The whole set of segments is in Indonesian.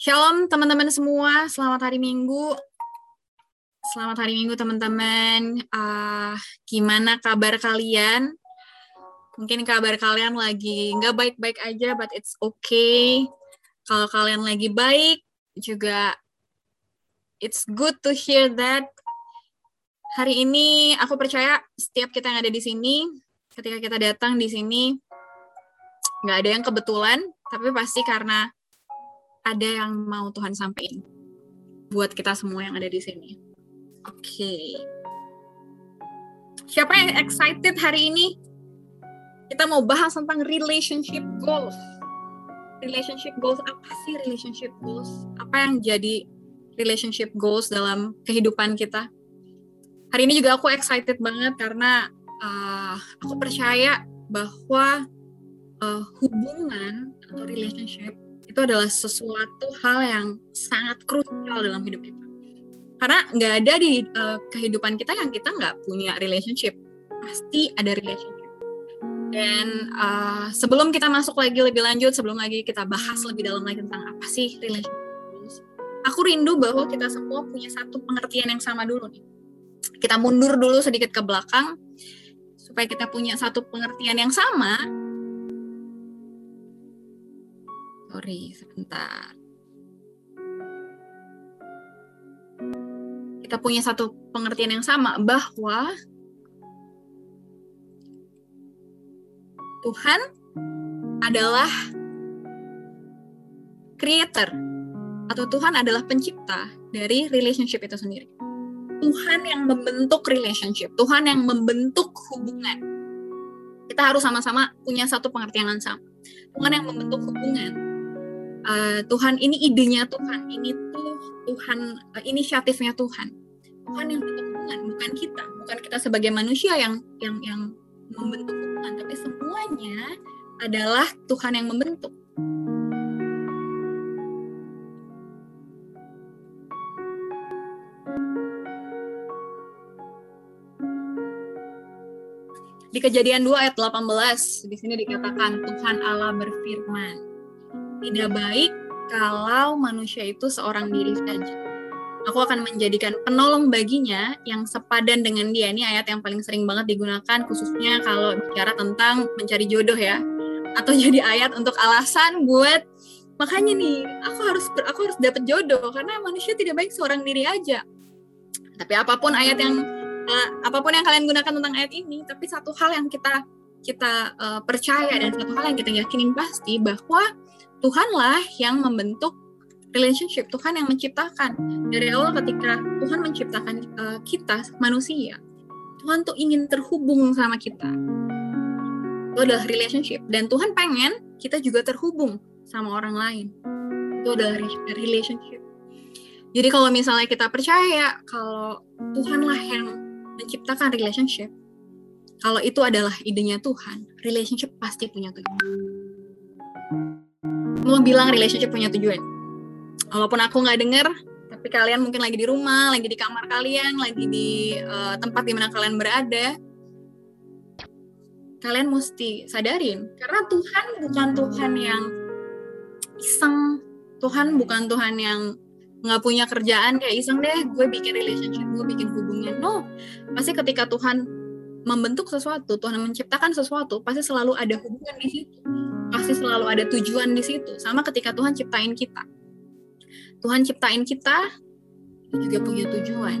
Shalom teman-teman semua, selamat hari Minggu. Selamat hari Minggu teman-teman. Uh, gimana kabar kalian? Mungkin kabar kalian lagi nggak baik-baik aja, but it's okay. Kalau kalian lagi baik, juga it's good to hear that. Hari ini aku percaya setiap kita yang ada di sini, ketika kita datang di sini, nggak ada yang kebetulan, tapi pasti karena ada yang mau Tuhan sampaikan buat kita semua yang ada di sini. Oke. Okay. Siapa yang excited hari ini? Kita mau bahas tentang relationship goals. Relationship goals apa sih relationship goals? Apa yang jadi relationship goals dalam kehidupan kita? Hari ini juga aku excited banget karena uh, aku percaya bahwa uh, hubungan atau relationship itu adalah sesuatu hal yang sangat krusial dalam hidup kita. Karena nggak ada di uh, kehidupan kita yang kita nggak punya relationship. Pasti ada relationship. Dan uh, sebelum kita masuk lagi lebih lanjut, sebelum lagi kita bahas lebih dalam lagi tentang apa sih relationship, aku rindu bahwa kita semua punya satu pengertian yang sama dulu nih. Kita mundur dulu sedikit ke belakang supaya kita punya satu pengertian yang sama sorry sebentar kita punya satu pengertian yang sama bahwa Tuhan adalah creator atau Tuhan adalah pencipta dari relationship itu sendiri. Tuhan yang membentuk relationship, Tuhan yang membentuk hubungan. Kita harus sama-sama punya satu pengertian yang sama. Tuhan yang membentuk hubungan, uh, Tuhan ini idenya Tuhan ini tuh Tuhan uh, inisiatifnya Tuhan. Tuhan yang bentuk hubungan bukan kita. Bukan kita sebagai manusia yang yang yang membentuk hubungan tapi semuanya adalah Tuhan yang membentuk. Di kejadian 2 ayat 18, di sini dikatakan Tuhan Allah berfirman, tidak baik kalau manusia itu seorang diri saja. Aku akan menjadikan penolong baginya yang sepadan dengan dia. Ini ayat yang paling sering banget digunakan khususnya kalau bicara tentang mencari jodoh ya. Atau jadi ayat untuk alasan buat makanya nih aku harus aku harus dapat jodoh karena manusia tidak baik seorang diri aja. Tapi apa pun ayat yang uh, apa pun yang kalian gunakan tentang ayat ini, tapi satu hal yang kita kita uh, percaya dan satu hal yang kita yakinin pasti bahwa Tuhanlah yang membentuk relationship, Tuhan yang menciptakan. Dari awal ketika Tuhan menciptakan uh, kita manusia, Tuhan tuh ingin terhubung sama kita. Itu adalah relationship dan Tuhan pengen kita juga terhubung sama orang lain. Itu adalah relationship. Jadi kalau misalnya kita percaya kalau Tuhanlah yang menciptakan relationship, kalau itu adalah idenya Tuhan, relationship pasti punya tujuan mau bilang relationship punya tujuan. Walaupun aku nggak denger, tapi kalian mungkin lagi di rumah, lagi di kamar kalian, lagi di uh, tempat di mana kalian berada, kalian mesti sadarin karena Tuhan bukan Tuhan yang iseng, Tuhan bukan Tuhan yang nggak punya kerjaan kayak iseng deh, gue bikin relationship, gue bikin hubungan. No, pasti ketika Tuhan membentuk sesuatu, Tuhan menciptakan sesuatu, pasti selalu ada hubungan di situ pasti selalu ada tujuan di situ. Sama ketika Tuhan ciptain kita. Tuhan ciptain kita juga punya tujuan.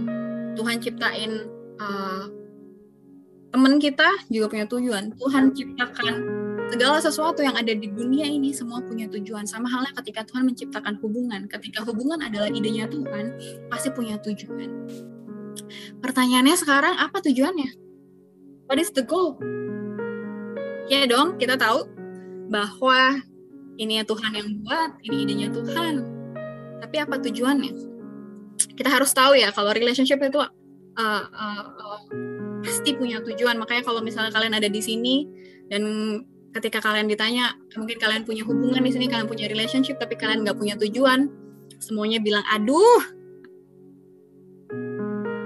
Tuhan ciptain uh, teman kita juga punya tujuan. Tuhan ciptakan segala sesuatu yang ada di dunia ini semua punya tujuan. Sama halnya ketika Tuhan menciptakan hubungan. Ketika hubungan adalah idenya Tuhan, pasti punya tujuan. Pertanyaannya sekarang apa tujuannya? What is the goal? Ya dong, kita tahu bahwa ini ya Tuhan yang buat, ini idenya Tuhan. Tapi apa tujuannya? Kita harus tahu ya kalau relationship itu uh, uh, uh, pasti punya tujuan. Makanya kalau misalnya kalian ada di sini dan ketika kalian ditanya, mungkin kalian punya hubungan di sini, kalian punya relationship, tapi kalian nggak punya tujuan, semuanya bilang, aduh,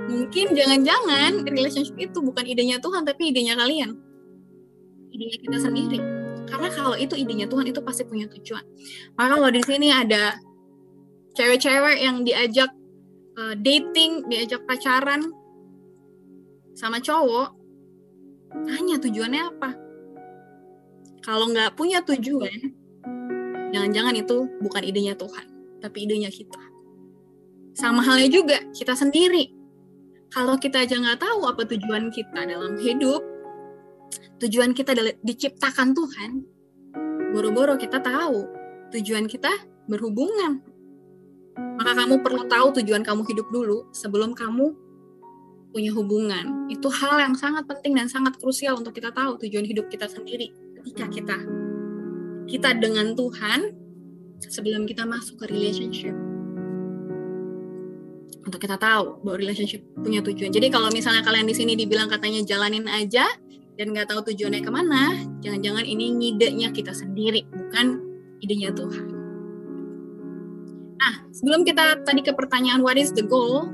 mungkin jangan-jangan relationship itu bukan idenya Tuhan, tapi idenya kalian, idenya kita sendiri karena kalau itu idenya Tuhan itu pasti punya tujuan. Maka kalau di sini ada cewek-cewek yang diajak uh, dating, diajak pacaran sama cowok, tanya tujuannya apa. Kalau nggak punya tujuan, jangan-jangan itu bukan idenya Tuhan, tapi idenya kita. Sama halnya juga kita sendiri. Kalau kita aja nggak tahu apa tujuan kita dalam hidup, tujuan kita diciptakan Tuhan, boro-boro kita tahu tujuan kita berhubungan. Maka kamu perlu tahu tujuan kamu hidup dulu sebelum kamu punya hubungan. Itu hal yang sangat penting dan sangat krusial untuk kita tahu tujuan hidup kita sendiri ketika kita kita dengan Tuhan sebelum kita masuk ke relationship. Untuk kita tahu bahwa relationship punya tujuan. Jadi kalau misalnya kalian di sini dibilang katanya jalanin aja, dan nggak tahu tujuannya ke mana, jangan-jangan ini ngidenya kita sendiri, bukan idenya Tuhan. Nah, sebelum kita tadi ke pertanyaan what is the goal,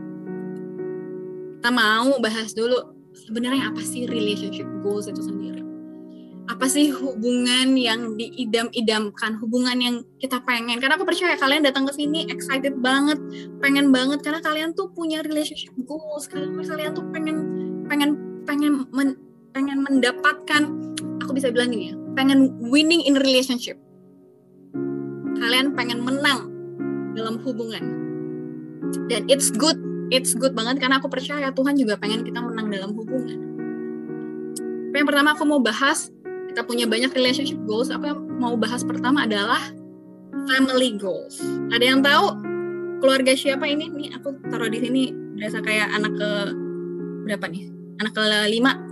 kita mau bahas dulu sebenarnya apa sih relationship goals itu sendiri. Apa sih hubungan yang diidam-idamkan, hubungan yang kita pengen. Karena aku percaya kalian datang ke sini excited banget, pengen banget karena kalian tuh punya relationship goals, kalian kalian tuh pengen pengen pengen pengen mendapatkan aku bisa bilang gini ya pengen winning in relationship. Kalian pengen menang dalam hubungan. Dan it's good it's good banget karena aku percaya Tuhan juga pengen kita menang dalam hubungan. Yang pertama aku mau bahas kita punya banyak relationship goals. Aku yang mau bahas pertama adalah family goals. Ada yang tahu keluarga siapa ini? Nih aku taruh di sini berasa kayak anak ke berapa nih? Anak ke lima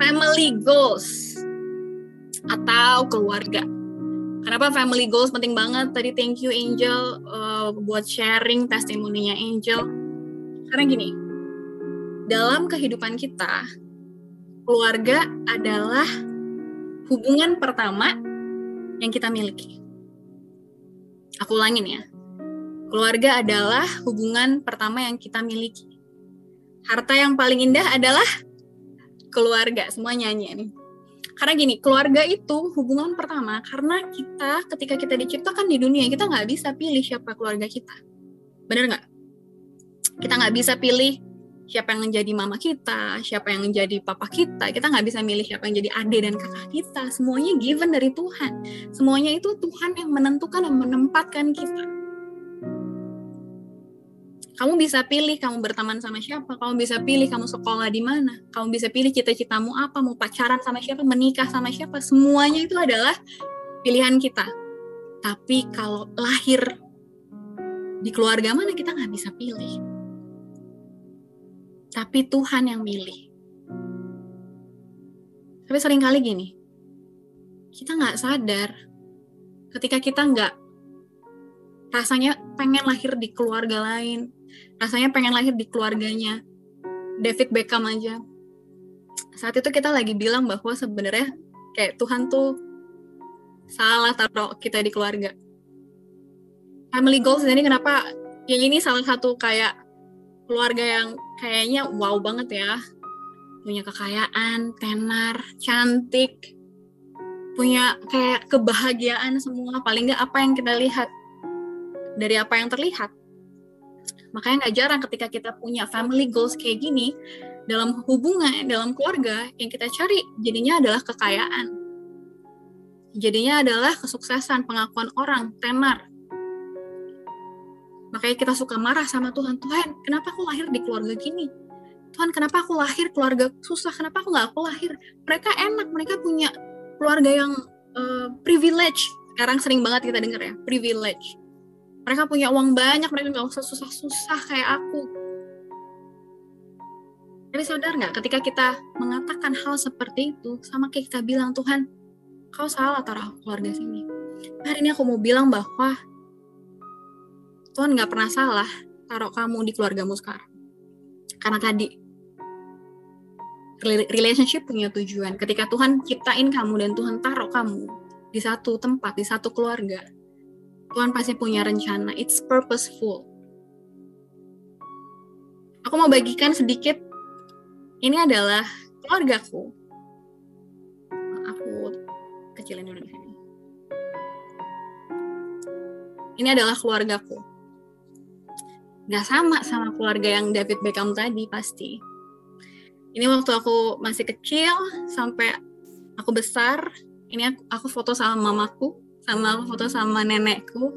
family goals atau keluarga. Kenapa family goals penting banget? Tadi thank you Angel uh, buat sharing testimoninya Angel. Karena gini, dalam kehidupan kita, keluarga adalah hubungan pertama yang kita miliki. Aku ulangin ya. Keluarga adalah hubungan pertama yang kita miliki. Harta yang paling indah adalah keluarga semua nyanyi nih. Karena gini keluarga itu hubungan pertama karena kita ketika kita diciptakan di dunia kita nggak bisa pilih siapa keluarga kita. Bener nggak? Kita nggak bisa pilih siapa yang menjadi mama kita siapa yang menjadi papa kita. Kita nggak bisa milih siapa yang jadi adik dan kakak kita. Semuanya given dari Tuhan. Semuanya itu Tuhan yang menentukan dan menempatkan kita kamu bisa pilih kamu berteman sama siapa, kamu bisa pilih kamu sekolah di mana, kamu bisa pilih cita-citamu apa, mau pacaran sama siapa, menikah sama siapa, semuanya itu adalah pilihan kita. Tapi kalau lahir di keluarga mana kita nggak bisa pilih. Tapi Tuhan yang milih. Tapi sering kali gini, kita nggak sadar ketika kita nggak rasanya pengen lahir di keluarga lain, rasanya pengen lahir di keluarganya David Beckham aja. Saat itu kita lagi bilang bahwa sebenarnya kayak Tuhan tuh salah taruh kita di keluarga. Family goals ini kenapa yang ini salah satu kayak keluarga yang kayaknya wow banget ya. Punya kekayaan tenar cantik punya kayak kebahagiaan semua. Paling nggak apa yang kita lihat dari apa yang terlihat Makanya nggak jarang ketika kita punya family goals kayak gini, dalam hubungan, dalam keluarga, yang kita cari jadinya adalah kekayaan. Jadinya adalah kesuksesan, pengakuan orang, tenar. Makanya kita suka marah sama Tuhan. Tuhan, kenapa aku lahir di keluarga gini? Tuhan, kenapa aku lahir keluarga susah? Kenapa aku nggak aku lahir? Mereka enak, mereka punya keluarga yang uh, privilege. Sekarang sering banget kita dengar ya, privilege mereka punya uang banyak mereka nggak usah susah-susah kayak aku. Tapi sadar nggak ketika kita mengatakan hal seperti itu sama kayak kita bilang Tuhan kau salah taruh keluarga sini. Hari ini aku mau bilang bahwa Tuhan nggak pernah salah taruh kamu di keluargamu sekarang. Karena tadi relationship punya tujuan. Ketika Tuhan ciptain kamu dan Tuhan taruh kamu di satu tempat di satu keluarga Tuhan pasti punya rencana. It's purposeful. Aku mau bagikan sedikit. Ini adalah keluargaku. Aku kecilin dulu di sini. ini adalah keluargaku nggak sama sama keluarga yang David Beckham tadi pasti ini waktu aku masih kecil sampai aku besar ini aku, aku foto sama mamaku sama aku foto sama nenekku.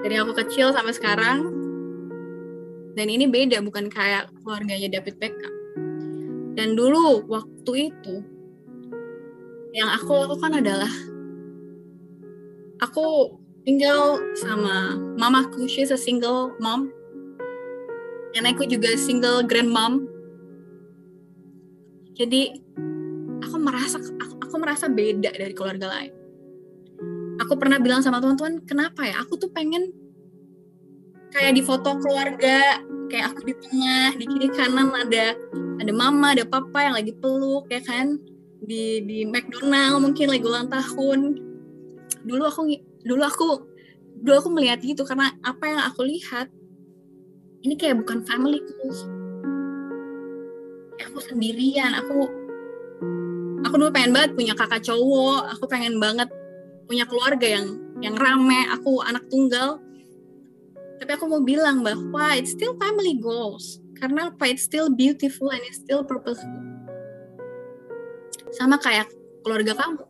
Dari aku kecil sampai sekarang. Dan ini beda bukan kayak keluarganya David Beckham. Dan dulu waktu itu yang aku lakukan adalah aku tinggal sama mamaku she's a single mom. Aku juga single grandmom. Jadi aku merasa aku, aku merasa beda dari keluarga lain aku pernah bilang sama teman-teman kenapa ya? Aku tuh pengen kayak di foto keluarga kayak aku di tengah di kiri kanan ada ada mama ada papa yang lagi peluk ya kan? Di di McDonald mungkin lagi ulang tahun. Dulu aku dulu aku dulu aku melihat gitu karena apa yang aku lihat ini kayak bukan family goals aku sendirian aku aku dulu pengen banget punya kakak cowok aku pengen banget punya keluarga yang yang rame aku anak tunggal. Tapi aku mau bilang bahwa it's still family goals. Karena apa? It's still beautiful and it's still purposeful. Sama kayak keluarga kamu.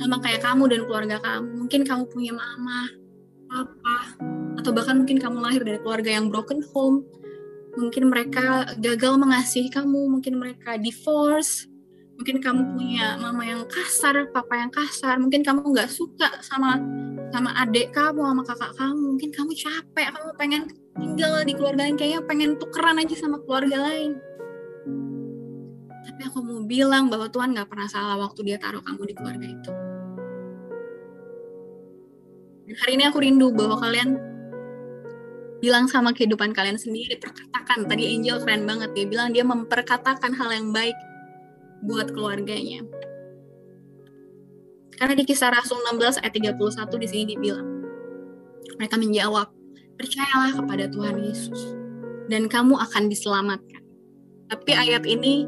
Sama kayak kamu dan keluarga kamu. Mungkin kamu punya mama papa atau bahkan mungkin kamu lahir dari keluarga yang broken home. Mungkin mereka gagal mengasihi kamu. Mungkin mereka divorce mungkin kamu punya mama yang kasar papa yang kasar. Mungkin kamu nggak suka sama sama adik kamu sama kakak kamu. Mungkin kamu capek kamu pengen tinggal di keluarga lain. Kayaknya pengen tukeran aja sama keluarga lain. Tapi aku mau bilang bahwa Tuhan nggak pernah salah waktu dia taruh kamu di keluarga itu. Dan hari ini aku rindu bahwa kalian bilang sama kehidupan kalian sendiri. Perkatakan tadi Angel keren banget dia bilang dia memperkatakan hal yang baik buat keluarganya. Karena di kisah Rasul 16 ayat 31 di sini dibilang, mereka menjawab, percayalah kepada Tuhan Yesus dan kamu akan diselamatkan. Tapi ayat ini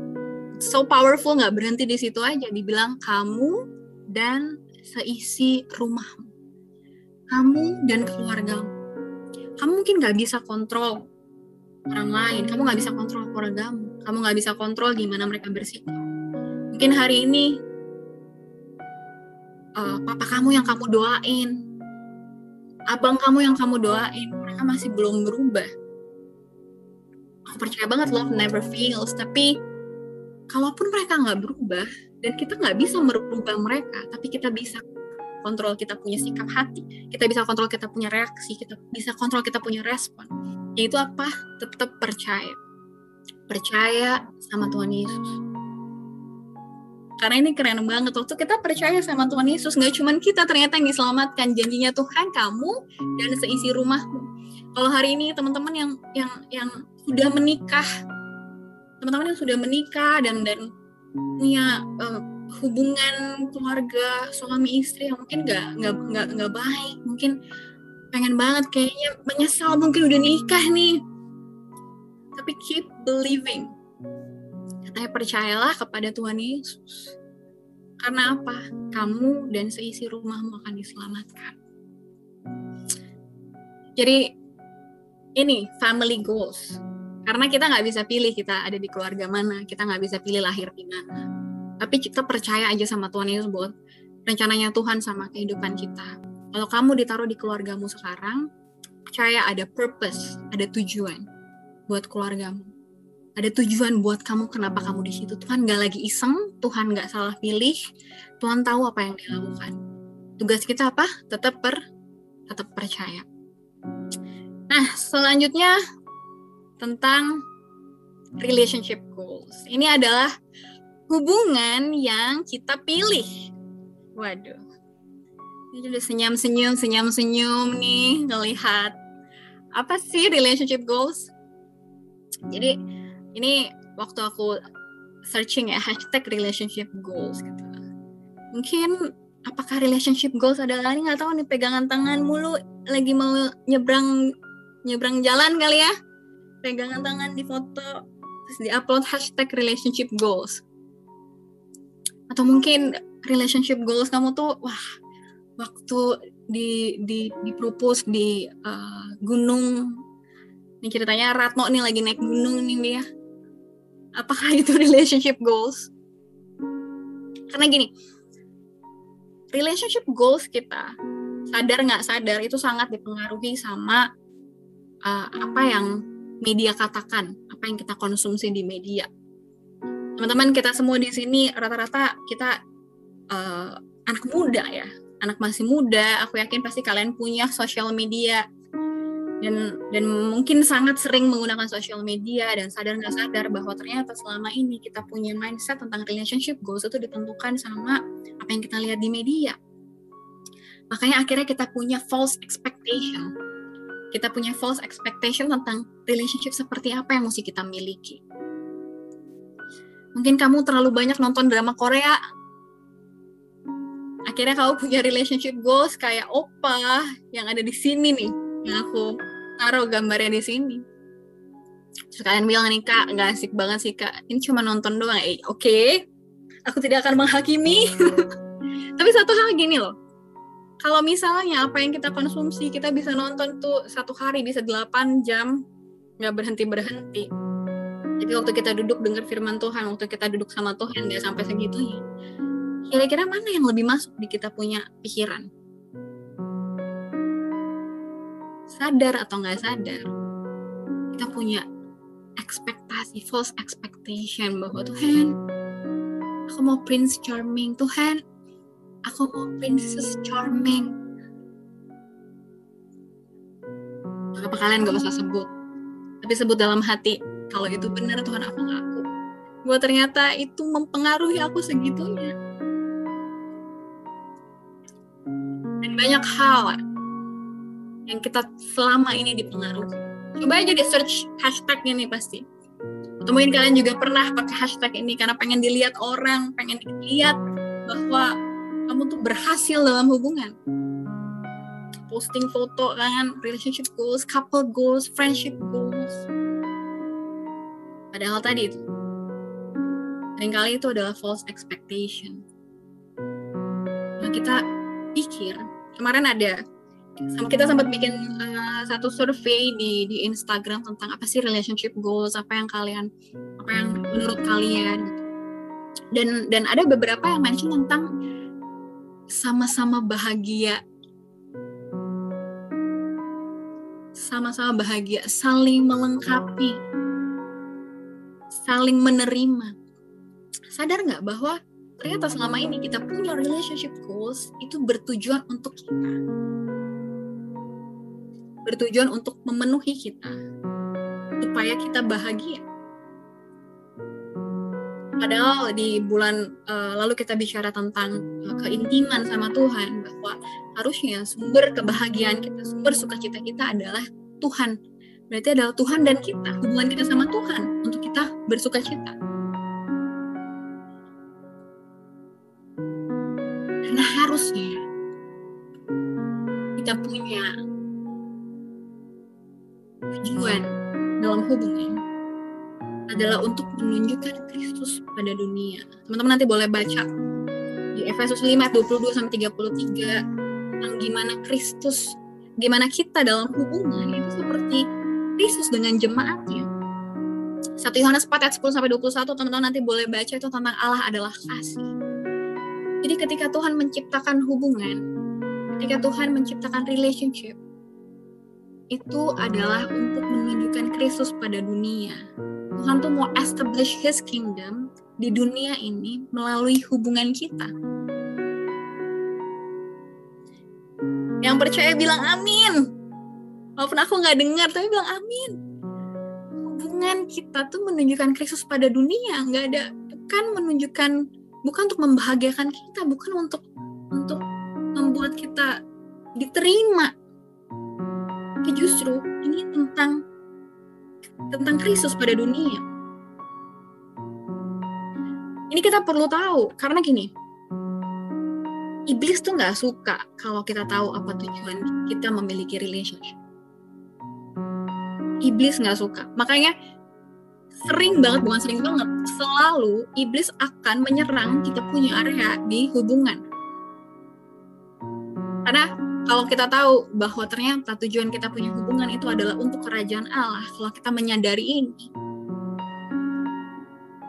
so powerful nggak berhenti di situ aja, dibilang kamu dan seisi rumahmu, kamu dan keluargamu. Kamu mungkin nggak bisa kontrol orang lain, kamu nggak bisa kontrol keluargamu, kamu nggak bisa kontrol gimana mereka bersikap mungkin hari ini uh, papa kamu yang kamu doain, abang kamu yang kamu doain, mereka masih belum berubah. Aku percaya banget love never fails, tapi kalaupun mereka nggak berubah dan kita nggak bisa merubah mereka, tapi kita bisa kontrol kita punya sikap hati, kita bisa kontrol kita punya reaksi, kita bisa kontrol kita punya respon. Yaitu apa? Tetap percaya. Percaya sama Tuhan Yesus karena ini keren banget. Waktu kita percaya sama Tuhan Yesus nggak cuma kita ternyata yang diselamatkan. Janjinya Tuhan kamu dan seisi rumahmu. Kalau hari ini teman-teman yang yang yang sudah menikah teman-teman yang sudah menikah dan dan punya uh, hubungan keluarga suami istri yang mungkin nggak nggak nggak nggak baik mungkin pengen banget kayaknya menyesal mungkin udah nikah nih. Tapi keep believing Katanya percayalah kepada Tuhan Yesus. Karena apa? Kamu dan seisi rumahmu akan diselamatkan. Jadi ini family goals. Karena kita nggak bisa pilih kita ada di keluarga mana, kita nggak bisa pilih lahir di mana. Tapi kita percaya aja sama Tuhan Yesus buat rencananya Tuhan sama kehidupan kita. Kalau kamu ditaruh di keluargamu sekarang, percaya ada purpose, ada tujuan buat keluargamu ada tujuan buat kamu kenapa kamu di situ. Tuhan gak lagi iseng Tuhan gak salah pilih Tuhan tahu apa yang dilakukan tugas kita apa? Tetap per tetap percaya. Nah selanjutnya tentang relationship goals. Ini adalah hubungan yang kita pilih. Waduh. Ini udah senyum senyum senyum senyum nih ngelihat apa sih relationship goals? Jadi ini waktu aku searching ya hashtag relationship goals gitu. Mungkin apakah relationship goals adalah ini nggak tahu nih pegangan tangan mulu lagi mau nyebrang nyebrang jalan kali ya. Pegangan tangan di foto terus di upload hashtag relationship goals. Atau mungkin relationship goals kamu tuh wah waktu di di di propose di uh, gunung. Ini ceritanya Ratno nih lagi naik gunung nih dia apakah itu relationship goals? Karena gini relationship goals kita sadar nggak sadar itu sangat dipengaruhi sama uh, apa yang media katakan apa yang kita konsumsi di media. Teman-teman kita semua di sini rata-rata kita uh, anak muda ya anak masih muda, aku yakin pasti kalian punya sosial media dan dan mungkin sangat sering menggunakan sosial media dan sadar nggak sadar bahwa ternyata selama ini kita punya mindset tentang relationship goals itu ditentukan sama apa yang kita lihat di media. Makanya akhirnya kita punya false expectation. Kita punya false expectation tentang relationship seperti apa yang mesti kita miliki. Mungkin kamu terlalu banyak nonton drama Korea, akhirnya kamu punya relationship goals kayak opa yang ada di sini nih yang aku taruh gambarnya di sini. Terus kalian bilang nih kak nggak asik banget sih kak. Ini cuma nonton doang. Eh oke. Okay. aku tidak akan menghakimi. Tapi satu hal gini loh. Kalau misalnya apa yang kita konsumsi kita bisa nonton tuh satu hari bisa 8 jam nggak berhenti berhenti jadi waktu kita duduk dengar firman Tuhan waktu kita duduk sama Tuhan nggak sampai segitunya kira-kira mana yang lebih masuk di kita punya pikiran? Sadar atau nggak sadar, kita punya ekspektasi, false expectation bahwa Tuhan, aku mau Prince Charming, Tuhan, aku mau Princess Charming. Apa kalian gak usah sebut, tapi sebut dalam hati, kalau itu benar Tuhan aku ngaku. Bahwa ternyata itu mempengaruhi aku segitunya banyak hal yang kita selama ini dipengaruhi. Coba aja di search hashtag ini pasti. Atau mungkin kalian juga pernah pakai hashtag ini karena pengen dilihat orang, pengen dilihat bahwa kamu tuh berhasil dalam hubungan. Posting foto kan, relationship goals, couple goals, friendship goals. Padahal tadi itu, sering kali itu adalah false expectation. Nah, kita pikir kemarin ada kita sempat bikin uh, satu survei di di Instagram tentang apa sih relationship goals apa yang kalian apa yang menurut kalian gitu. dan dan ada beberapa yang mention tentang sama-sama bahagia. Sama-sama bahagia saling melengkapi saling menerima. Sadar nggak bahwa ternyata selama ini kita punya relationship goals itu bertujuan untuk kita bertujuan untuk memenuhi kita supaya kita bahagia. Padahal di bulan uh, lalu kita bicara tentang uh, keintiman sama Tuhan bahwa harusnya sumber kebahagiaan kita sumber sukacita kita adalah Tuhan. Berarti adalah Tuhan dan kita hubungan kita sama Tuhan untuk kita bersukacita. Harusnya kita punya tujuan dalam hubungan adalah untuk menunjukkan Kristus pada dunia. Teman-teman nanti boleh baca di Efesus 5 22 sampai 33 tentang gimana Kristus, gimana kita dalam hubungan itu seperti Kristus dengan jemaatnya. 1 Yohanes 4 ayat 10 sampai 21 teman-teman nanti boleh baca itu tentang Allah adalah kasih. Jadi ketika Tuhan menciptakan hubungan, ketika Tuhan menciptakan relationship, itu adalah untuk menunjukkan Kristus pada dunia. Tuhan tuh mau establish His kingdom di dunia ini melalui hubungan kita. Yang percaya bilang amin. Walaupun aku nggak dengar, tapi bilang amin. Hubungan kita tuh menunjukkan Kristus pada dunia, nggak ada bukan menunjukkan bukan untuk membahagiakan kita bukan untuk untuk membuat kita diterima tapi justru ini tentang tentang Kristus pada dunia. Ini kita perlu tahu karena gini. Iblis tuh nggak suka kalau kita tahu apa tujuan kita memiliki relationship. Iblis nggak suka. Makanya sering banget bukan sering banget selalu iblis akan menyerang kita punya area di hubungan kalau kita tahu bahwa ternyata tujuan kita punya hubungan itu adalah untuk kerajaan Allah, kalau kita menyadari ini,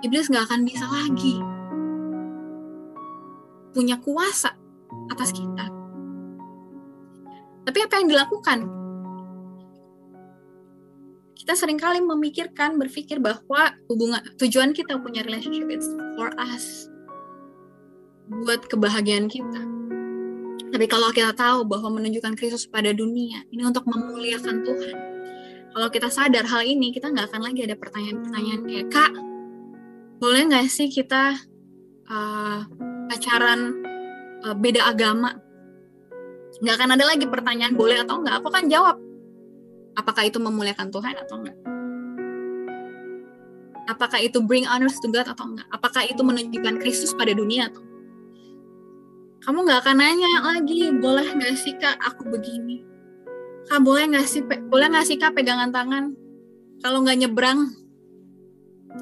iblis nggak akan bisa lagi punya kuasa atas kita. Tapi apa yang dilakukan? Kita sering kali memikirkan, berpikir bahwa hubungan tujuan kita punya relationship it's for us, buat kebahagiaan kita tapi kalau kita tahu bahwa menunjukkan Kristus pada dunia, ini untuk memuliakan Tuhan. Kalau kita sadar hal ini, kita nggak akan lagi ada pertanyaan-pertanyaan kayak, Kak, boleh nggak sih kita uh, pacaran uh, beda agama? Nggak akan ada lagi pertanyaan boleh atau nggak. Aku kan jawab, apakah itu memuliakan Tuhan atau enggak? Apakah itu bring honors to God atau enggak? Apakah itu menunjukkan Kristus pada dunia atau? Kamu nggak akan nanya lagi boleh nggak sih kak aku begini? Kak boleh nggak sih boleh nggak sih kak pegangan tangan? Kalau nggak nyebrang.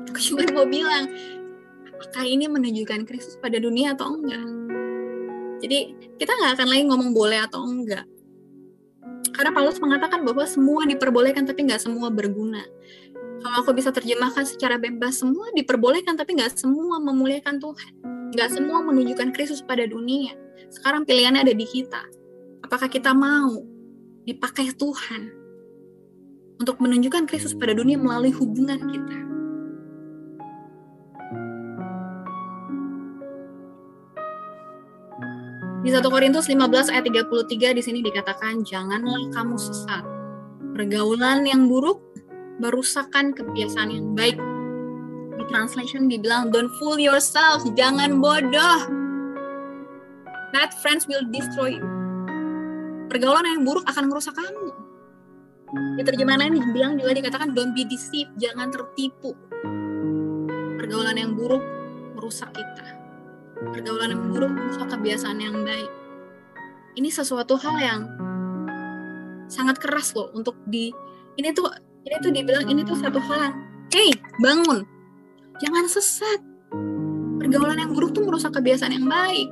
Aku cuma mau bilang apakah ini menunjukkan Kristus pada dunia atau enggak? Jadi kita nggak akan lagi ngomong boleh atau enggak. Karena Paulus mengatakan bahwa semua diperbolehkan tapi nggak semua berguna. Kalau aku bisa terjemahkan secara bebas semua diperbolehkan tapi nggak semua memuliakan Tuhan Gak semua menunjukkan Kristus pada dunia. Sekarang pilihannya ada di kita. Apakah kita mau dipakai Tuhan untuk menunjukkan Kristus pada dunia melalui hubungan kita? Di 1 Korintus 15 ayat 33 di sini dikatakan janganlah kamu sesat. Pergaulan yang buruk merusakkan kebiasaan yang baik di translation dibilang don't fool yourself, jangan bodoh. Bad friends will destroy you. Pergaulan yang buruk akan merusak kamu. Di terjemahan lain dibilang juga dikatakan don't be deceived, jangan tertipu. Pergaulan yang buruk merusak kita. Pergaulan yang buruk merusak kebiasaan yang baik. Ini sesuatu hal yang sangat keras loh untuk di ini tuh ini tuh dibilang ini tuh satu hal yang hey bangun Jangan sesat. Pergaulan yang buruk tuh merusak kebiasaan yang baik.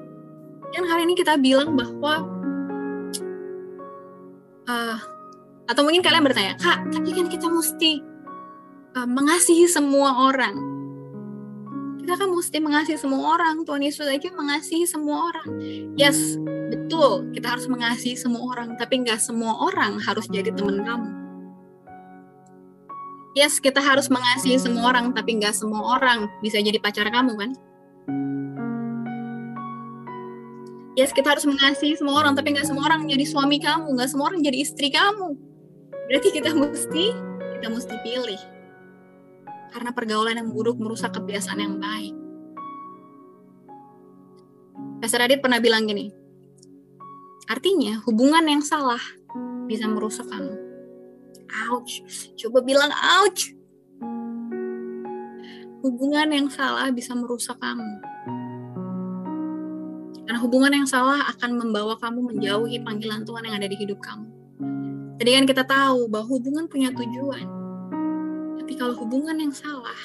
Yang hari ini kita bilang bahwa uh, atau mungkin kalian bertanya, kak, tapi kan kita mesti uh, mengasihi semua orang. Kita kan mesti mengasihi semua orang. Tuhan Yesus aja mengasihi semua orang. Yes, betul. Kita harus mengasihi semua orang. Tapi nggak semua orang harus jadi teman kamu yes kita harus mengasihi semua orang tapi nggak semua orang bisa jadi pacar kamu kan? Yes kita harus mengasihi semua orang tapi nggak semua orang jadi suami kamu nggak semua orang jadi istri kamu. Berarti kita mesti kita mesti pilih. Karena pergaulan yang buruk merusak kebiasaan yang baik. Pastor Adit pernah bilang gini artinya hubungan yang salah bisa merusak kamu ouch. Coba bilang ouch. Hubungan yang salah bisa merusak kamu. Karena hubungan yang salah akan membawa kamu menjauhi panggilan Tuhan yang ada di hidup kamu. Tadi kan kita tahu bahwa hubungan punya tujuan. Tapi kalau hubungan yang salah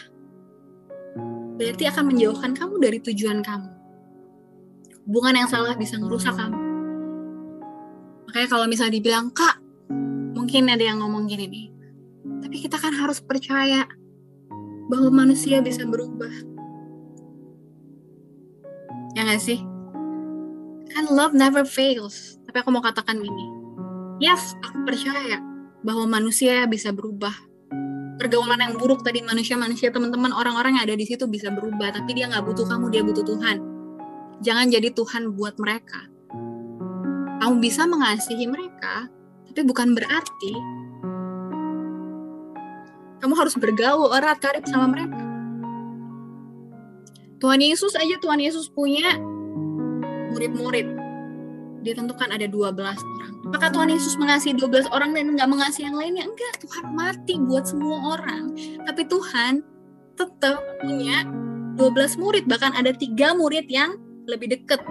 berarti akan menjauhkan kamu dari tujuan kamu. Hubungan yang salah bisa merusak kamu. Makanya kalau misalnya dibilang kak mungkin ada yang ngomong gini nih. Tapi kita kan harus percaya bahwa manusia bisa berubah. Ya gak sih? Kan love never fails. Tapi aku mau katakan gini. Yes aku percaya bahwa manusia bisa berubah. Pergaulan yang buruk tadi manusia-manusia teman-teman orang-orang yang ada di situ bisa berubah. Tapi dia nggak butuh kamu dia butuh Tuhan. Jangan jadi Tuhan buat mereka. Kamu bisa mengasihi mereka tapi bukan berarti kamu harus bergaul erat karib sama mereka. Tuhan Yesus aja Tuhan Yesus punya murid-murid. Ditentukan ada 12 orang. Apakah Tuhan Yesus mengasihi 12 orang dan nggak mengasihi yang lainnya? Enggak, Tuhan mati buat semua orang. Tapi Tuhan tetap punya 12 murid. Bahkan ada tiga murid yang lebih dekat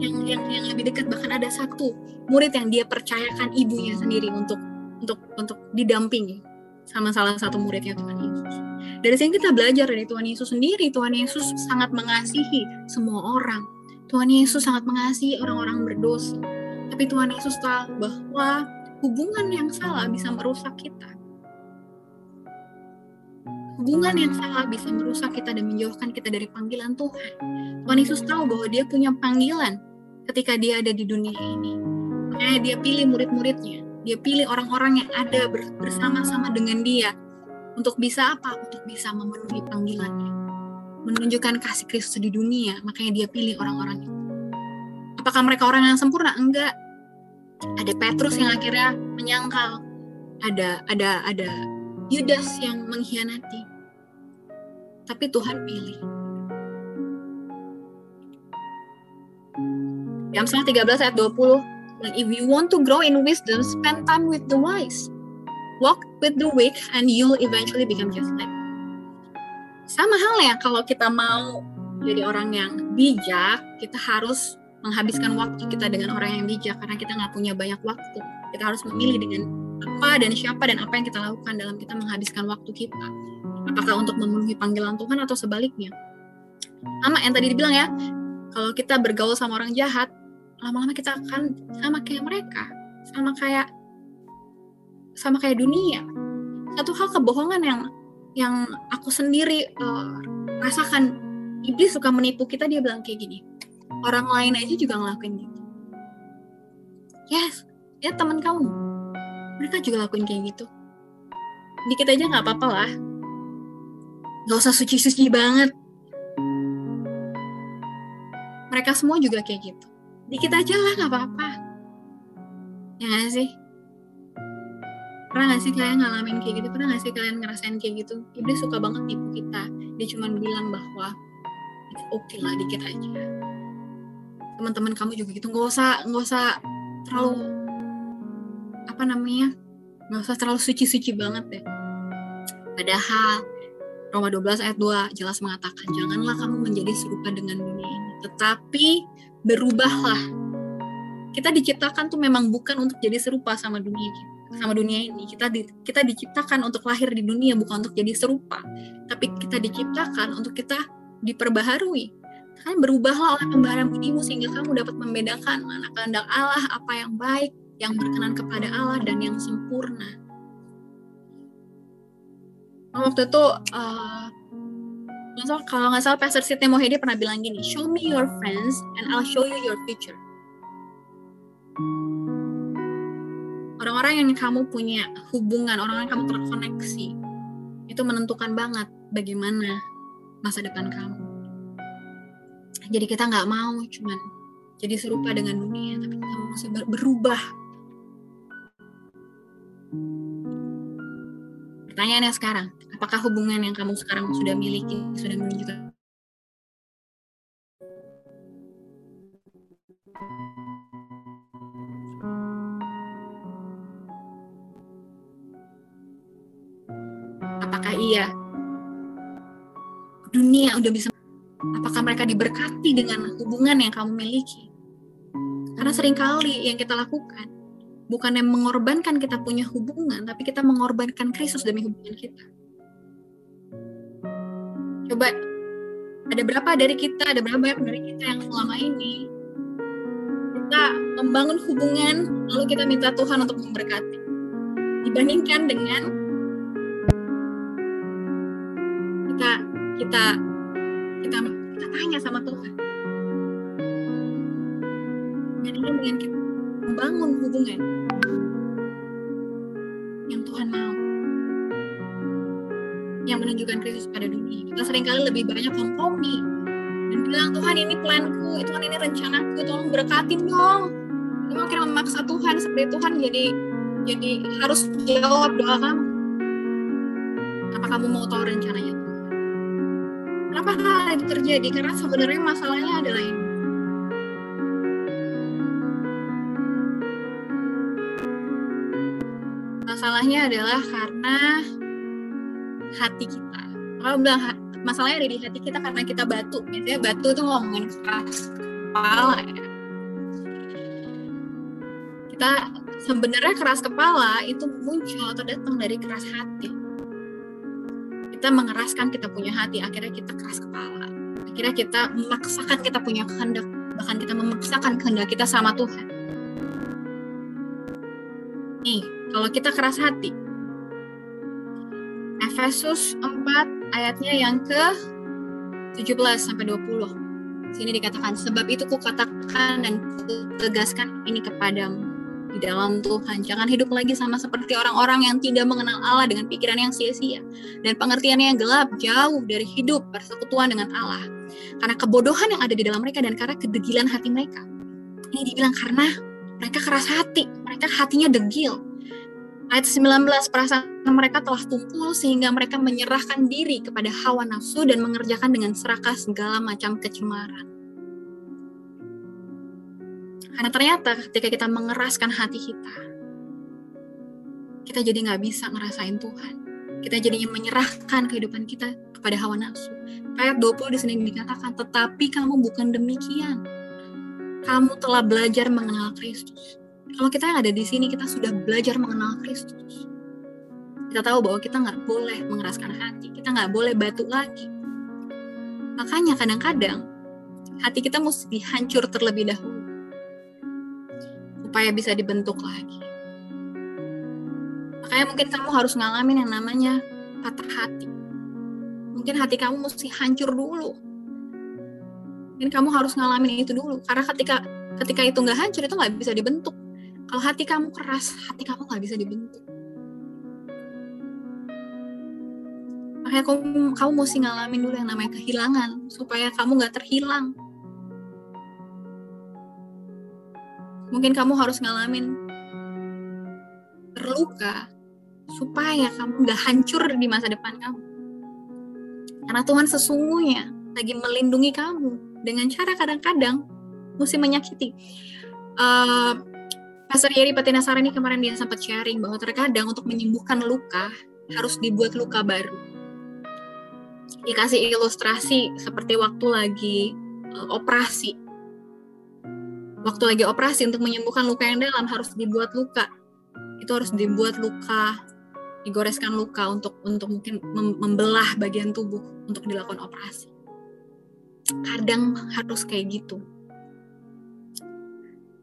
yang yang yang lebih dekat bahkan ada satu murid yang dia percayakan ibunya sendiri untuk untuk untuk didampingi sama salah satu muridnya Tuhan Yesus. Dari sini kita belajar dari Tuhan Yesus sendiri. Tuhan Yesus sangat mengasihi semua orang. Tuhan Yesus sangat mengasihi orang-orang berdosa. Tapi Tuhan Yesus tahu bahwa hubungan yang salah bisa merusak kita. Hubungan yang salah bisa merusak kita dan menjauhkan kita dari panggilan Tuhan. Tuhan Yesus tahu bahwa dia punya panggilan ketika dia ada di dunia ini. Makanya dia pilih murid-muridnya. Dia pilih orang-orang yang ada bersama-sama dengan dia. Untuk bisa apa? Untuk bisa memenuhi panggilannya. Menunjukkan kasih Kristus di dunia. Makanya dia pilih orang-orang itu. Apakah mereka orang yang sempurna? Enggak. Ada Petrus yang akhirnya menyangkal. Ada ada ada Yudas yang mengkhianati. Tapi Tuhan pilih. Amsal 13 ayat 20, And if you want to grow in wisdom, spend time with the wise. Walk with the weak and you'll eventually become just like. Sama halnya kalau kita mau jadi orang yang bijak, kita harus menghabiskan waktu kita dengan orang yang bijak karena kita nggak punya banyak waktu. Kita harus memilih dengan apa dan siapa dan apa yang kita lakukan dalam kita menghabiskan waktu kita. Apakah untuk memenuhi panggilan Tuhan atau sebaliknya? Sama yang tadi dibilang ya, kalau kita bergaul sama orang jahat, lama-lama kita akan sama kayak mereka, sama kayak sama kayak dunia. Satu hal kebohongan yang yang aku sendiri uh, rasakan, iblis suka menipu kita. Dia bilang kayak gini, orang lain aja juga ngelakuin gitu. Yes, ya teman kamu, mereka juga lakuin kayak gitu. Dikit aja nggak apa-apa lah. Gak usah suci-suci banget. Mereka semua juga kayak gitu. Dikit aja lah nggak apa-apa. Ya gak sih? Pernah gak sih kalian ngalamin kayak gitu? Pernah gak sih kalian ngerasain kayak gitu? Iblis suka banget tipu kita. Dia cuma bilang bahwa oke okay lah dikit aja teman-teman kamu juga gitu nggak usah nggak usah terlalu apa namanya nggak usah terlalu suci-suci banget deh padahal Roma 12 ayat 2 jelas mengatakan janganlah kamu menjadi serupa dengan dunia ini tetapi berubahlah. Kita diciptakan tuh memang bukan untuk jadi serupa sama dunia sama dunia ini. Kita di, kita diciptakan untuk lahir di dunia bukan untuk jadi serupa. Tapi kita diciptakan untuk kita diperbaharui. Kan berubahlah oleh pembaharan budimu sehingga kamu dapat membedakan mana kehendak Allah, apa yang baik, yang berkenan kepada Allah dan yang sempurna. Waktu itu uh, kalau nggak salah Pastor Sidney Mohede pernah bilang gini, show me your friends and I'll show you your future. Orang-orang yang kamu punya hubungan, orang-orang yang kamu terkoneksi, itu menentukan banget bagaimana masa depan kamu jadi kita nggak mau cuman jadi serupa dengan dunia tapi kita masih berubah pertanyaannya sekarang apakah hubungan yang kamu sekarang sudah miliki sudah menunjukkan apakah iya dunia udah bisa Apakah mereka diberkati dengan hubungan yang kamu miliki? Karena sering kali yang kita lakukan bukan yang mengorbankan kita punya hubungan, tapi kita mengorbankan Kristus demi hubungan kita. Coba ada berapa dari kita, ada berapa banyak dari kita yang selama ini kita membangun hubungan, lalu kita minta Tuhan untuk memberkati. Dibandingkan dengan kita kita kita kita tanya sama Tuhan ini dengan kita membangun hubungan yang Tuhan mau yang menunjukkan Kristus pada dunia kita sering kali lebih banyak kompromi dan bilang Tuhan ini planku Tuhan ini rencanaku tolong berkatin dong kita makin memaksa Tuhan seperti Tuhan jadi jadi harus jawab doa kamu apa kamu mau tahu rencananya Kenapa hal itu terjadi? Karena sebenarnya masalahnya adalah ini. Masalahnya adalah karena hati kita. Kalau bilang masalahnya ada di hati kita karena kita batu. Biasanya batu itu ngomongin keras kepala ya. Kita sebenarnya keras kepala itu muncul atau datang dari keras hati kita mengeraskan kita punya hati akhirnya kita keras kepala akhirnya kita memaksakan kita punya kehendak bahkan kita memaksakan kehendak kita sama Tuhan Nih, kalau kita keras hati. Efesus 4 ayatnya yang ke 17 sampai 20. Sini dikatakan, sebab itu kukatakan dan tegaskan ini kepadamu di dalam Tuhan. Jangan hidup lagi sama seperti orang-orang yang tidak mengenal Allah dengan pikiran yang sia-sia dan pengertiannya yang gelap, jauh dari hidup persekutuan dengan Allah. Karena kebodohan yang ada di dalam mereka dan karena kedegilan hati mereka. Ini dibilang karena mereka keras hati, mereka hatinya degil. Ayat 19, perasaan mereka telah tumpul sehingga mereka menyerahkan diri kepada hawa nafsu dan mengerjakan dengan serakah segala macam kecemaran. Karena ternyata ketika kita mengeraskan hati kita, kita jadi nggak bisa ngerasain Tuhan. Kita jadinya menyerahkan kehidupan kita kepada hawa nafsu. Ayat 20 di sini dikatakan, tetapi kamu bukan demikian. Kamu telah belajar mengenal Kristus. Kalau kita yang ada di sini, kita sudah belajar mengenal Kristus. Kita tahu bahwa kita nggak boleh mengeraskan hati, kita nggak boleh batu lagi. Makanya kadang-kadang hati kita mesti dihancur terlebih dahulu supaya bisa dibentuk lagi. Makanya mungkin kamu harus ngalamin yang namanya patah hati. Mungkin hati kamu mesti hancur dulu. Mungkin kamu harus ngalamin itu dulu. Karena ketika ketika itu nggak hancur itu nggak bisa dibentuk. Kalau hati kamu keras, hati kamu nggak bisa dibentuk. Makanya kamu, kamu mesti ngalamin dulu yang namanya kehilangan supaya kamu nggak terhilang mungkin kamu harus ngalamin terluka supaya kamu gak hancur di masa depan kamu. Karena Tuhan sesungguhnya lagi melindungi kamu dengan cara kadang-kadang mesti menyakiti. Uh, Pastor Yeri ini kemarin dia sempat sharing bahwa terkadang untuk menyembuhkan luka harus dibuat luka baru. Dikasih ilustrasi seperti waktu lagi uh, operasi. Waktu lagi operasi untuk menyembuhkan luka yang dalam harus dibuat luka. Itu harus dibuat luka digoreskan luka untuk untuk mungkin membelah bagian tubuh untuk dilakukan operasi. Kadang harus kayak gitu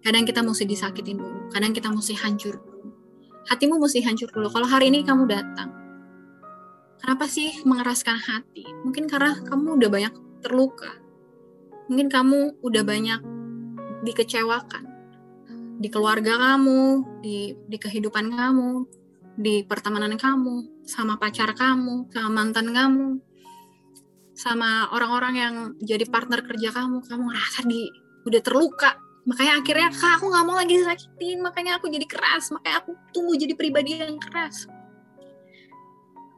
kadang kita mesti disakitin dulu kadang kita mesti hancur dulu. Hatimu mesti hancur dulu. Kalau hari ini kamu datang kenapa sih mengeraskan hati? Mungkin karena kamu udah banyak terluka. Mungkin kamu udah banyak dikecewakan di keluarga kamu, di di kehidupan kamu, di pertemanan kamu, sama pacar kamu, sama mantan kamu, sama orang-orang yang jadi partner kerja kamu, kamu ngerasa di udah terluka, makanya akhirnya kak aku nggak mau lagi disakitin, makanya aku jadi keras, makanya aku tumbuh jadi pribadi yang keras.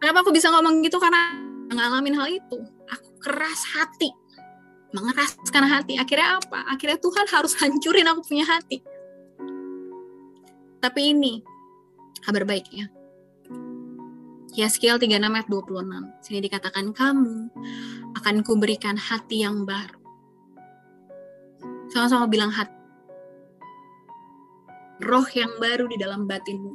Kenapa aku bisa ngomong gitu? Karena ngalamin hal itu, aku keras hati, mengeraskan hati. Akhirnya apa? Akhirnya Tuhan harus hancurin aku punya hati. Tapi ini kabar baiknya. Yeskiel 36 ayat 26. Sini dikatakan kamu akan kuberikan hati yang baru. Sama-sama bilang hati. Roh yang baru di dalam batinmu.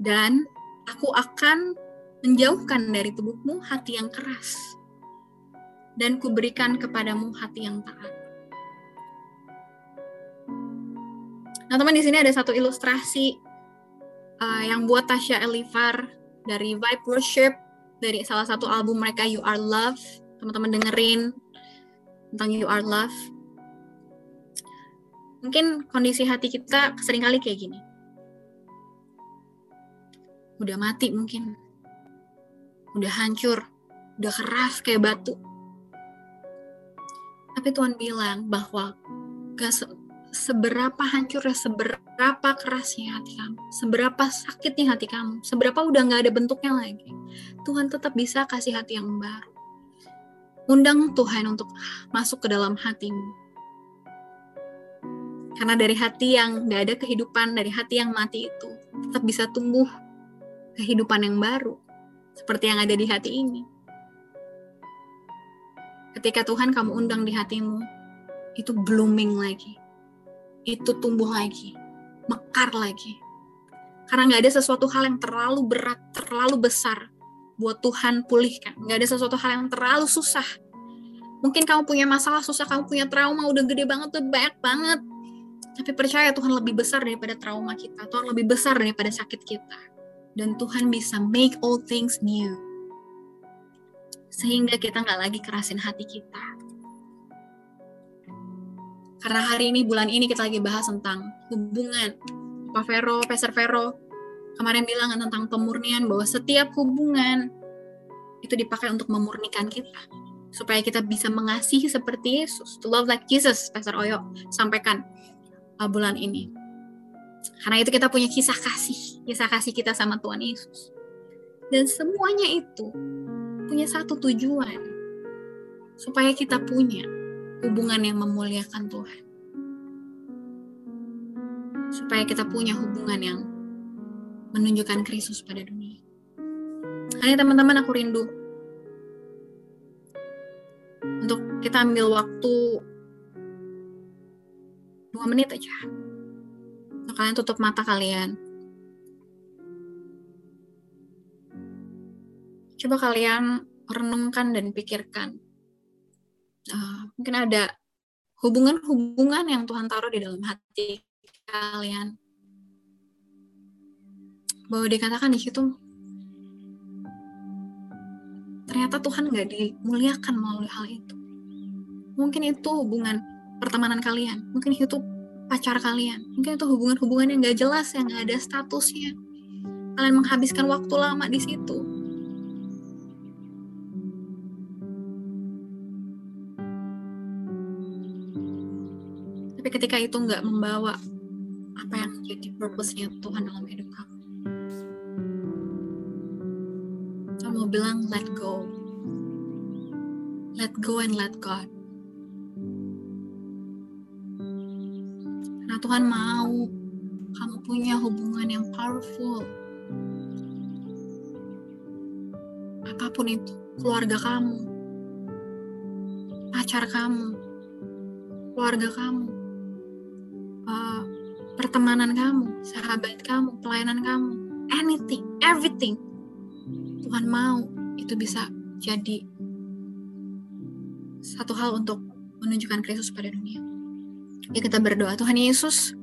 Dan aku akan menjauhkan dari tubuhmu hati yang keras, dan kuberikan kepadamu hati yang taat. Nah, teman di sini ada satu ilustrasi uh, yang buat Tasya Elivar dari Vibe Worship dari salah satu album mereka You Are Love. Teman-teman dengerin tentang You Are Love. Mungkin kondisi hati kita sering kali kayak gini. Udah mati mungkin udah hancur, udah keras kayak batu. Tapi Tuhan bilang bahwa gak se seberapa hancurnya, seberapa kerasnya hati kamu, seberapa sakitnya hati kamu, seberapa udah gak ada bentuknya lagi, Tuhan tetap bisa kasih hati yang baru. Undang Tuhan untuk masuk ke dalam hatimu. Karena dari hati yang gak ada kehidupan, dari hati yang mati itu, tetap bisa tumbuh kehidupan yang baru seperti yang ada di hati ini. Ketika Tuhan kamu undang di hatimu, itu blooming lagi. Itu tumbuh lagi, mekar lagi. Karena nggak ada sesuatu hal yang terlalu berat, terlalu besar buat Tuhan pulihkan. Nggak ada sesuatu hal yang terlalu susah. Mungkin kamu punya masalah susah, kamu punya trauma udah gede banget tuh banyak banget. Tapi percaya Tuhan lebih besar daripada trauma kita. Tuhan lebih besar daripada sakit kita. Dan Tuhan bisa make all things new. Sehingga kita nggak lagi kerasin hati kita. Karena hari ini, bulan ini kita lagi bahas tentang hubungan. Pak Vero, Peser Vero, kemarin bilang tentang pemurnian bahwa setiap hubungan itu dipakai untuk memurnikan kita supaya kita bisa mengasihi seperti Yesus to love like Jesus Pastor Oyo sampaikan uh, bulan ini. Karena itu kita punya kisah kasih, kisah kasih kita sama Tuhan Yesus. Dan semuanya itu punya satu tujuan. Supaya kita punya hubungan yang memuliakan Tuhan. Supaya kita punya hubungan yang menunjukkan Kristus pada dunia. Hanya teman-teman aku rindu untuk kita ambil waktu dua menit aja. Nah, kalian tutup mata kalian. Coba kalian renungkan dan pikirkan. Uh, mungkin ada hubungan-hubungan yang Tuhan taruh di dalam hati kalian. Bahwa dikatakan di situ ternyata Tuhan nggak dimuliakan melalui hal itu. Mungkin itu hubungan pertemanan kalian, mungkin itu pacar kalian, mungkin itu hubungan-hubungan yang gak jelas, yang gak ada statusnya. Kalian menghabiskan waktu lama di situ. Tapi ketika itu nggak membawa apa yang jadi purpose-nya Tuhan dalam hidup kamu. Bilang let go. Let go and let God. Tuhan mau kamu punya hubungan yang powerful. Apa pun itu, keluarga kamu, pacar kamu, keluarga kamu, uh, pertemanan kamu, sahabat kamu, pelayanan kamu, anything, everything. Tuhan mau itu bisa jadi satu hal untuk menunjukkan Kristus pada dunia. Ya kita berdoa Tuhan Yesus.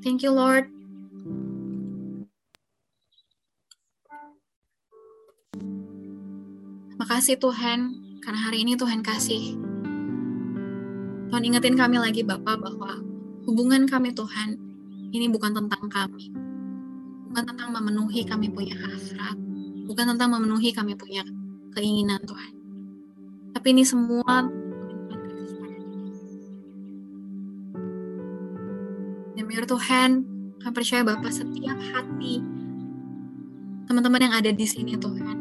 Thank you Lord. Makasih Tuhan, karena hari ini Tuhan kasih. Tuhan ingetin kami lagi Bapak bahwa hubungan kami Tuhan, ini bukan tentang kami. Bukan tentang memenuhi kami punya hasrat. Bukan tentang memenuhi kami punya keinginan Tuhan. Tapi ini semua biar Tuhan kami percaya Bapak setiap hati teman-teman yang ada di sini Tuhan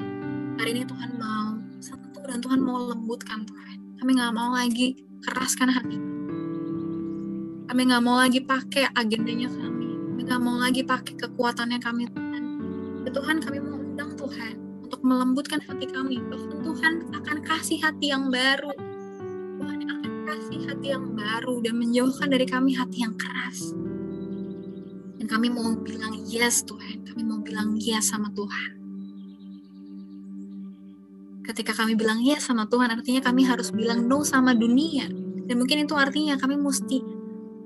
hari ini Tuhan mau satu dan Tuhan mau lembutkan Tuhan kami nggak mau lagi keraskan hati kami nggak mau lagi pakai agendanya kami nggak mau lagi pakai kekuatannya kami Tuhan ya Tuhan kami mau undang Tuhan untuk melembutkan hati kami bahkan Tuhan akan kasih hati yang baru Tuhan akan kasih hati yang baru dan menjauhkan dari kami hati yang keras dan kami mau bilang yes Tuhan. Kami mau bilang yes sama Tuhan. Ketika kami bilang yes sama Tuhan, artinya kami harus bilang no sama dunia. Dan mungkin itu artinya kami mesti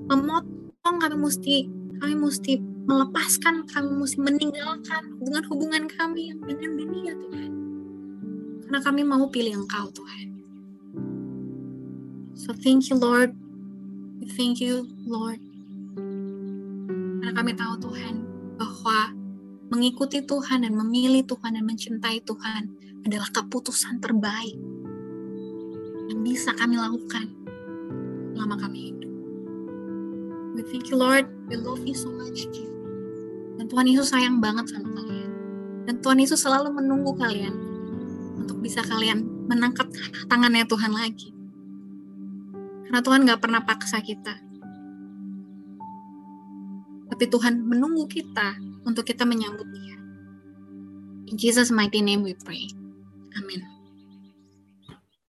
memotong, kami mesti kami mesti melepaskan, kami mesti meninggalkan hubungan-hubungan kami yang dengan dunia Tuhan. Karena kami mau pilih Engkau Tuhan. So thank you Lord. Thank you Lord karena kami tahu Tuhan bahwa mengikuti Tuhan dan memilih Tuhan dan mencintai Tuhan adalah keputusan terbaik yang bisa kami lakukan selama kami hidup. We thank you Lord, we love you so much. Dan Tuhan Yesus sayang banget sama kalian. Dan Tuhan Yesus selalu menunggu kalian untuk bisa kalian menangkap tangannya Tuhan lagi. Karena Tuhan gak pernah paksa kita tapi Tuhan menunggu kita untuk kita menyambut Dia. In Jesus' mighty name we pray. Amin.